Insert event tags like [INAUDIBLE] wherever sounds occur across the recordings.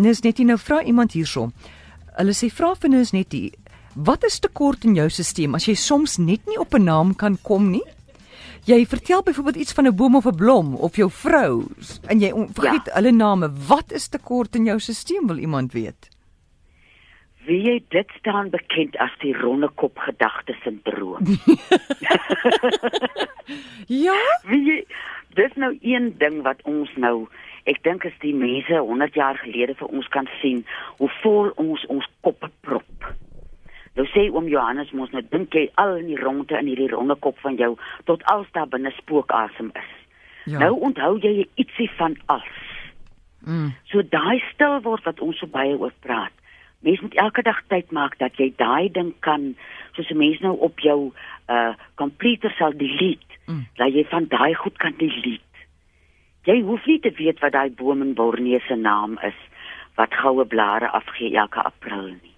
Nis net nou vra iemand hierso. Hulle sê vra vir Nis net wat is tekort in jou stelsel as jy soms net nie op 'n naam kan kom nie? Jy vertel byvoorbeeld iets van 'n boom of 'n blom of jou vrou en jy vergeet ja. hulle name. Wat is tekort in jou stelsel wil iemand weet? Wie jy dit staan bekend as die ronde kop gedagte sindroom. [LAUGHS] ja? Wie jy, dis nou een ding wat ons nou ek dink as die mense 100 jaar gelede vir ons kan sien hoe vol ons ons koppe prop. Nou sê oom Johannes mos nou dink jy al in die ronde in hierdie ronde kop van jou tot als daar binne spookasem is. Ja. Nou onthou jy ietsie van als. Mm. So daai stil word wat ons so baie oor praat. Mens moet elke dag tyd maak dat jy daai ding kan soos 'n mens nou op jou uh komputer sal delete. Mm. Dat jy van daai goed kan delete. Jy hoef nie te weet wat daai boom in Borneo se naam is wat goue blare afgee elke april nie.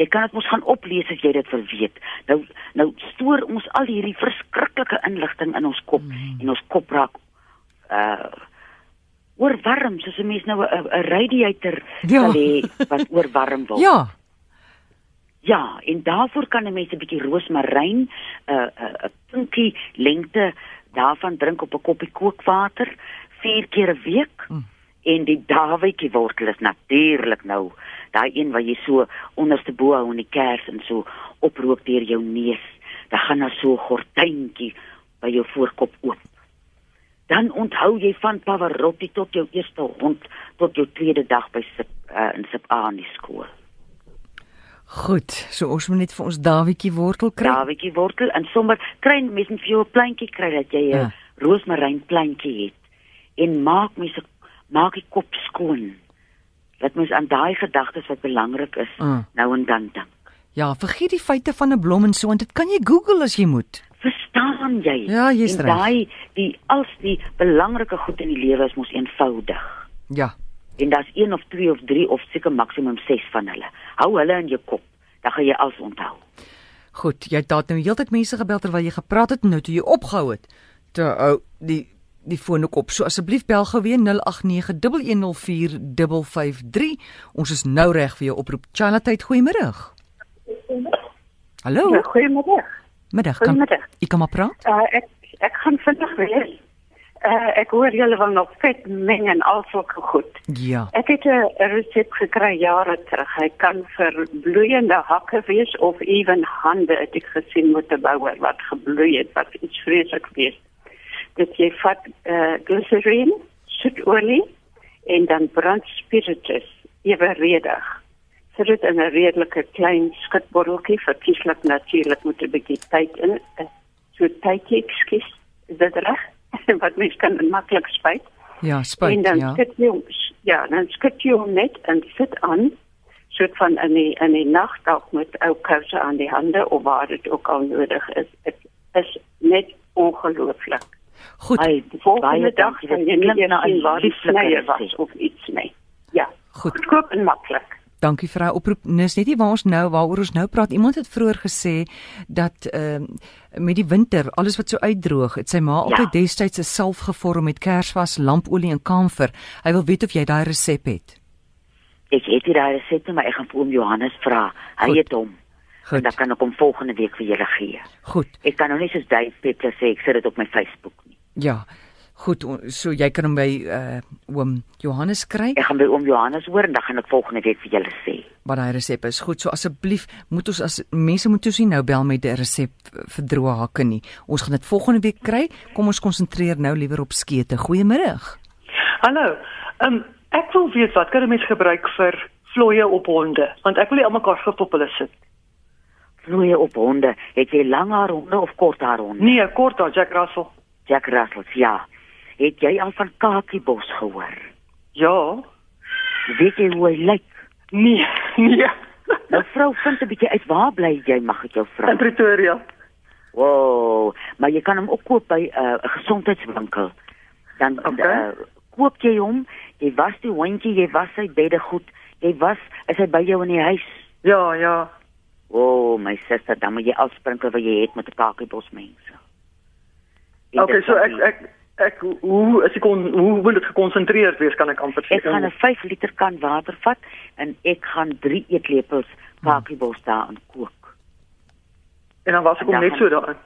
Jy kan dit mos gaan oplees as jy dit wil weet. Nou nou stoor ons al hierdie verskriklike inligting in ons kop mm. en ons kop raak uh oorwarm soos 'n mens nou 'n radiator ja. sal hê wat oorwarm word. Ja. Ja, en daarvoor kan 'n mens 'n bietjie roosmaryn 'n uh, 'n uh, pinkie lengte daarvan drink op 'n koppie kookwater 4 keer 'n week. Mm. En die dawietjie wortel is natuurlik nou daai een wat jy so onderste bo hou in die kers en so oprook deur jou neus, dan gaan daar so 'n gordyntjie by jou voorkop oop. Dan onthou jy van Pavarotti tot jou eerste hond tot jou tweede dag by Sip uh, in Sip aan die skool. Goed, so ons moet net vir ons Dawietjie wortel kry. Dawietjie wortel en sommer kry mens net vir jou 'n pleintjie kry dat jy 'n ja. roosmaryn pleintjie het. En maak mens maak die kop skoon dat mens aan daai gedagtes wat belangrik is mm. nou en dan dink. Ja, vergeet die feite van 'n blom en so en dit kan jy Google as jy moet. Verstaan jy? Ja, jy's reg. Daai die als die belangrike goed in die lewe is mos eenvoudig. Ja. En daar's een of twee of drie of seker maksimum 6 van hulle. Hou hulle in jou kop, dan gaan jy alles onthou. Goed, jy het dalk nou heeltyd mense gebel terwyl jy gepraat het nou toe jy opgehou het. Toe ou die die foon ook op. So asseblief bel gou weer 0891104553. Ons is nou reg vir jou oproep. Charlotte, goeiemôre. Hallo. Ja, goeiemôre. Middag. Goeiemôre. Ek kom maar praat. Uh, ek ek gaan vinnig weer. Uh, ek hoor julle van nog vet meng en al sulke goed. Ja. Ek het 'n resep gekry jare terug. Hy kan vir bloeiende hakke wees of ewen hande. Ek het gesien met 'n bouer wat gebloei het wat iets vreeslik wees dat jy vat uh, glycerine, soetolie en dan brandspiritus eweredig. Sit dit in 'n redelike klein skutbotteltjie, verkieslik natuurlik moet 'n bietjie tyd in. Uh, so tydjie, ekskuus, is dit reg? [LAUGHS] Wat mens kan maklik spuit. Ja, spuit, en dan ja. Skit jy, ja, dan skit jy hom net en sit aan soort van in die in die nag dalk met ou kouse aan die hande of waar dit ook al nodig is. Dit is net ongelooflik. Goed. Hy volgende dag kan jy net na 'n waar snyer was of iets mee. Ja. Goed. Koop en maklik. Dankie vir daai oproep. Nis net nie waar ons nou waaroor ons nou praat. Iemand het vroeër gesê dat ehm uh, met die winter alles wat so uitdroog, het sy ma ja. altyd destyds 'n salf gevorm met kersvas, lampolie en kamfer. Hy wil weet of jy daai resep het. Ek het hier daai resep, maar ek gaan vir oom Johannes vra. Hy Goed. het hom. Goed. En dan kan ek hom volgende week vir julle gee. Goed. Ek kan nou nie soos Dave Peppler sê ek sit dit op my Facebook nie. Ja. Goed, so jy kan hom by uh oom Johannes kry. Ek gaan by oom Johannes hoor en dan gaan ek volgende week vir julle sê. Wat daai resep is. Goed, so asseblief moet ons as mense moet ons nie nou bel met 'n resep vir droë hakke nie. Ons gaan dit volgende week kry. Kom ons konsentreer nou liewer op skete. Goeiemôre. Hallo. Ehm um, ek wil weet wat kan 'n mens gebruik vir vloeie op honde? Want ek wil nie almekaar skop op hulle sit. Vloeie op honde. Het jy lang haar honde of kort haar honde? Nee, kort haar Jack Russell. Jack Russell, ja. Het jy al van Kakiebos gehoor? Ja. Weet jy hoe hy lyk? Nee, [LAUGHS] nee. Nou vrou, vind 'n bietjie uit waar bly jy mag ek jou vra? In Pretoria. Wow, maar jy kan hom ook koop by uh, 'n uh, gesondheidswinkel. Dan okay. uh, koop jy hom, jy was die hondjie, jy was sy bedde goed, jy was is hy by jou in die huis? Ja, ja. O, oh, my suster, dan moet jy afsprinkel wat jy het met 'n kakiebos mense. Okay, so ek ek Ek hoe is ek kon hoe moet dit gekonsentreerd wees kan ek amper sê. Ek gaan 'n 5 liter kan water vat en ek gaan 3 eetlepels kakiebos daarin kook. en dan was ek net so daarin.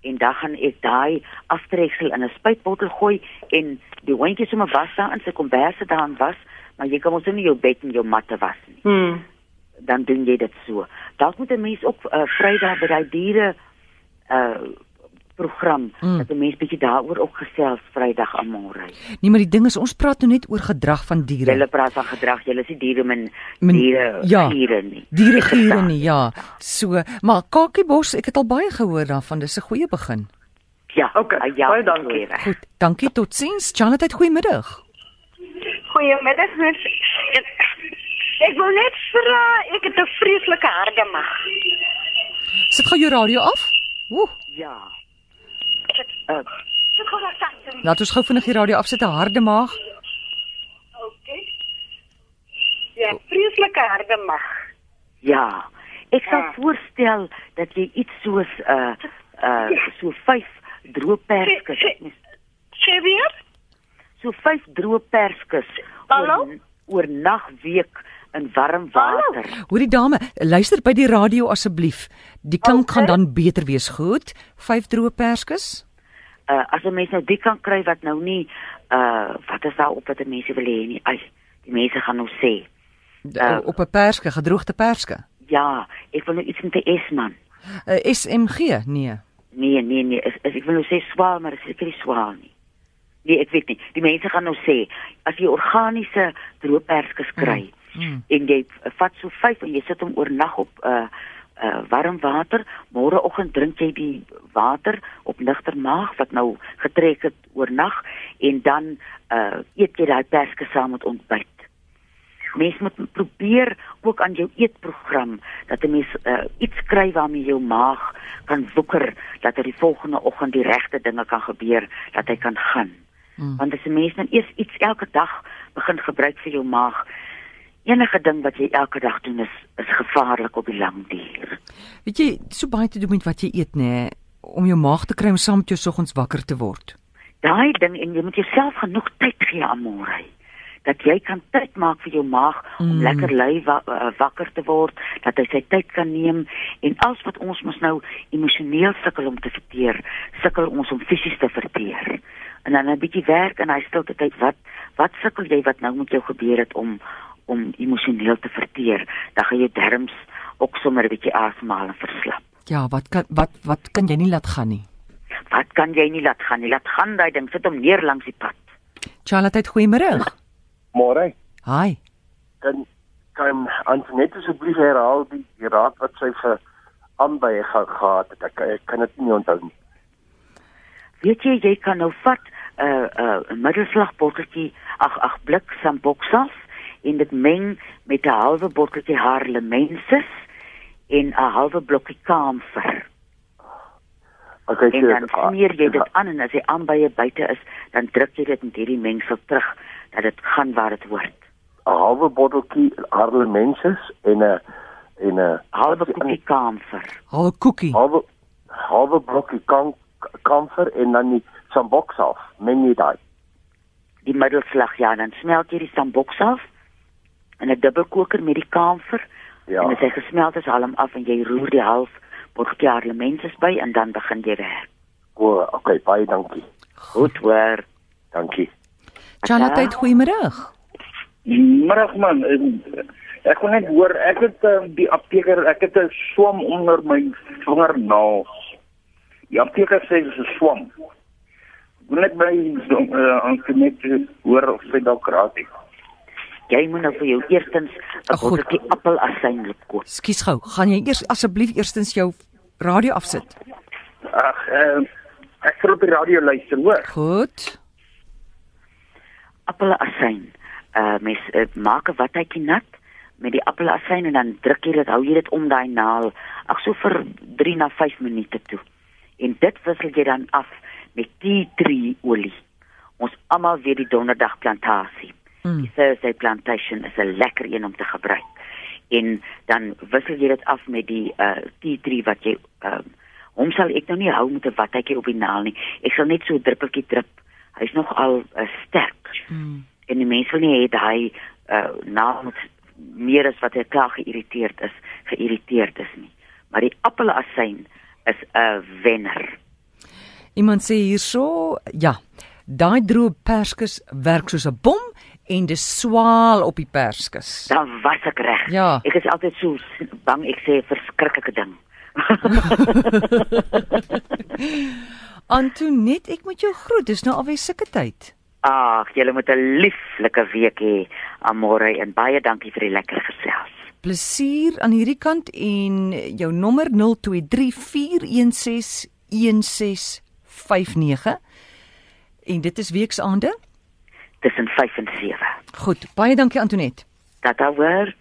En dan gaan ek daai aftreksel in 'n spuitbottel gooi en die hondjie sommer was daar in sy komberse daarin was, maar jy kan mos nie jou bed en jou matte was nie. Hmm. Dan doen jy dit so. Dalk moet 'n mens ook uh, Vrydag by daai diere uh program Mm. dat 'n mens bietjie daaroor ook gesels Vrydag aan môre. Nee, maar die ding is ons praat nou net oor gedrag van diere. Julle praat van gedrag, julle is nie diere min Men- diere ja. giere nie. Diere [LAUGHS] Ek verstaan. nie, ja. So, maar kakiebos, ek het al baie gehoor daarvan. Dis 'n goeie begin. Ja. Okay, ja, baie dankie. Goed, dankie totsiens. Janet, goeiemiddag. Goeiemiddag mens. Ek wil net vra, ek het 'n vreeslike harde mag. Sit gou jou radio af. Ooh, Ja. Uh, hoor laat ons gou vinnig die radio afsit, 'n harde maag. Okay. Ja, vreeslike harde mag. ja. Ek sal Ja. voorstel dat jy iets soos uh uh so 5 droë perskes, Sê- Sê weer? so 5 droë perskes Hallo? oor, oor nagweek in warm water. Hoorie dame, luister by die radio asseblief. Die klank Okay. gaan dan beter wees. Goed. Vyf droë perskes. Uh as 'n mens nou dit kan kry wat nou nie uh wat is daar op wat die mense wil hê nie. Ai, die mense gaan nou sê. Uh, op 'n perske, gedroogde perske. Ja, ek wil nou iets met 'n S man. Uh, SMG? Nee. Nee, nee, nee, is, is, ek wil nou sê swaal, maar dit is seker nie swaal nie. Nee, ek weet nie. Die mense gaan nou sê as jy organiese droëperskes kry Mm, mm. en jy vat so 5 en jy sit hom oornag op uh uh warm water, môreoggend drink jy die water op ligter maag wat nou getrek het oornag en dan uh eet jy daai perske saam met ontbyt. Mens moet probeer ook aan jou eetprogram dat 'n mens uh, iets kry waarmee jou maag kan woeker dat er die volgende oggend die regte dinge kan gebeur dat hy kan gaan. Mm. Want as 'n mens nou eers iets elke dag begin gebruik vir jou maag, enige ding wat jy elke dag doen is is gevaarlik op die lang duur. Weet jy, so baie te doen met wat jy eet, nê, om jou maag te kry om saam met jou soggens wakker te word. Daai ding en jy moet jouself genoeg tyd gee aan môre. Dat jy kan tyd maak vir jou maag om Mm. lekker lui wa uh, wakker te word, dat hy sy tyd kan neem en als wat ons mos nou emosioneel sukkel om te verteer, sukkel ons om fisies te verteer. En dan 'n bietjie werk in hy stilte tyd wat wat sukkel jy wat nou met jou gebeur het om om emosioneel te verteer, dan gaan jou darmes ook sommer 'n bietjie asemhaal en verslap. Ja, wat kan wat wat kan jy nie laat gaan nie? Wat kan jy nie laat gaan nie? Laat gaan daai ding, sit hom neer langs die pad. Charlotte, goeiemôre. Môre Hi. kan kan Antoinette asseblief herhaal die, die raad wat sy vir aanbye ge, gehad het. Ek, ek kan dit nie onthou nie. Weet jy jy kan nou vat 'n uh, 'n uh, middelslag botteltjie, ag ag blik samboksas en dit meng met 'n halwe botteltjie harlemensis en 'n halwe blokkie kamfer. Okay, En so, dan smeer jy dit aan en as die aanbye buite is, dan druk jy dit met hierdie mengsel terug dat dit gaan waar dit hoort. 'n halwe botteltjie Harlemensis en 'n en 'n Halwe koekie kamfer. Halwe koekie. halwe halwe blokkie kan kamfer en dan die samboks af. Meng jy daai. Die middelslag ja, dan smelt jy die samboks af in 'n dubbelkoker met die kamfer. Ja. En as hy gesmelt is, haal hom af en jy roer die half botteltjie harlemensis by en dan begin jy werk. O, okay, baie dankie. Goed hoor. Dankie. Charlotte, goeiemôre. Middag man, en ek kon net hoor ek het uh, die apteker, ek het 'n swam onder my vingernaels. Die apteker sê dit is 'n swam. Wil net by uh, Antoinette hoor of sy dalk raad het. Jy moet nou vir jou eerstens 'n botteltjie appelasyn loop koop. Skus gou. Gaan jy eers asseblief eerstens jou radio afsit? Ag, uh, ek sal op die radio luister, hoor. Goed. Appelasyn. Uh mens uh, maak 'n watjie nat met die appelasyn en dan druk jy dit, hou jy dit om daai naal, ag so vir 3 na 5 minute toe. En dit wissel jy dan af met tea tree olie. Ons almal weet die donderdag plantasie. Mm. Die Thursday plantation is 'n lekker een om te gebruik. En dan wissel jy dit af met die uh tea tree wat jy uh hom sal ek nou nie hou met 'n watjie op die naal nie. Ek sal net so druppeltjie drup Hy's nog al uh, sterk. Mm. En die mense wil nie hê daai uh, na moet meer as wat hy klaar geïrriteerd is, geïrriteerd is nie. Maar die appelasyn is 'n wenner. Iemand sê hierso, ja, daai droë perskes werk soos 'n bom en dis swaal op die perskes. Dan was ek reg. Ja. Ek is altyd so bang ek sê verskriklike ding. [LAUGHS] Antonet, ek moet jou groet. Dis nou alweer sulke tyd. Ag, julle moet 'n lieflike week hê. Amore en baie dankie vir die lekker gesels. Plesier aan hierdie kant en jou nommer 0234161659. En dit is weksaande. Tussen 5 en 7. Goed, baie dankie Antonet. Tata hoor.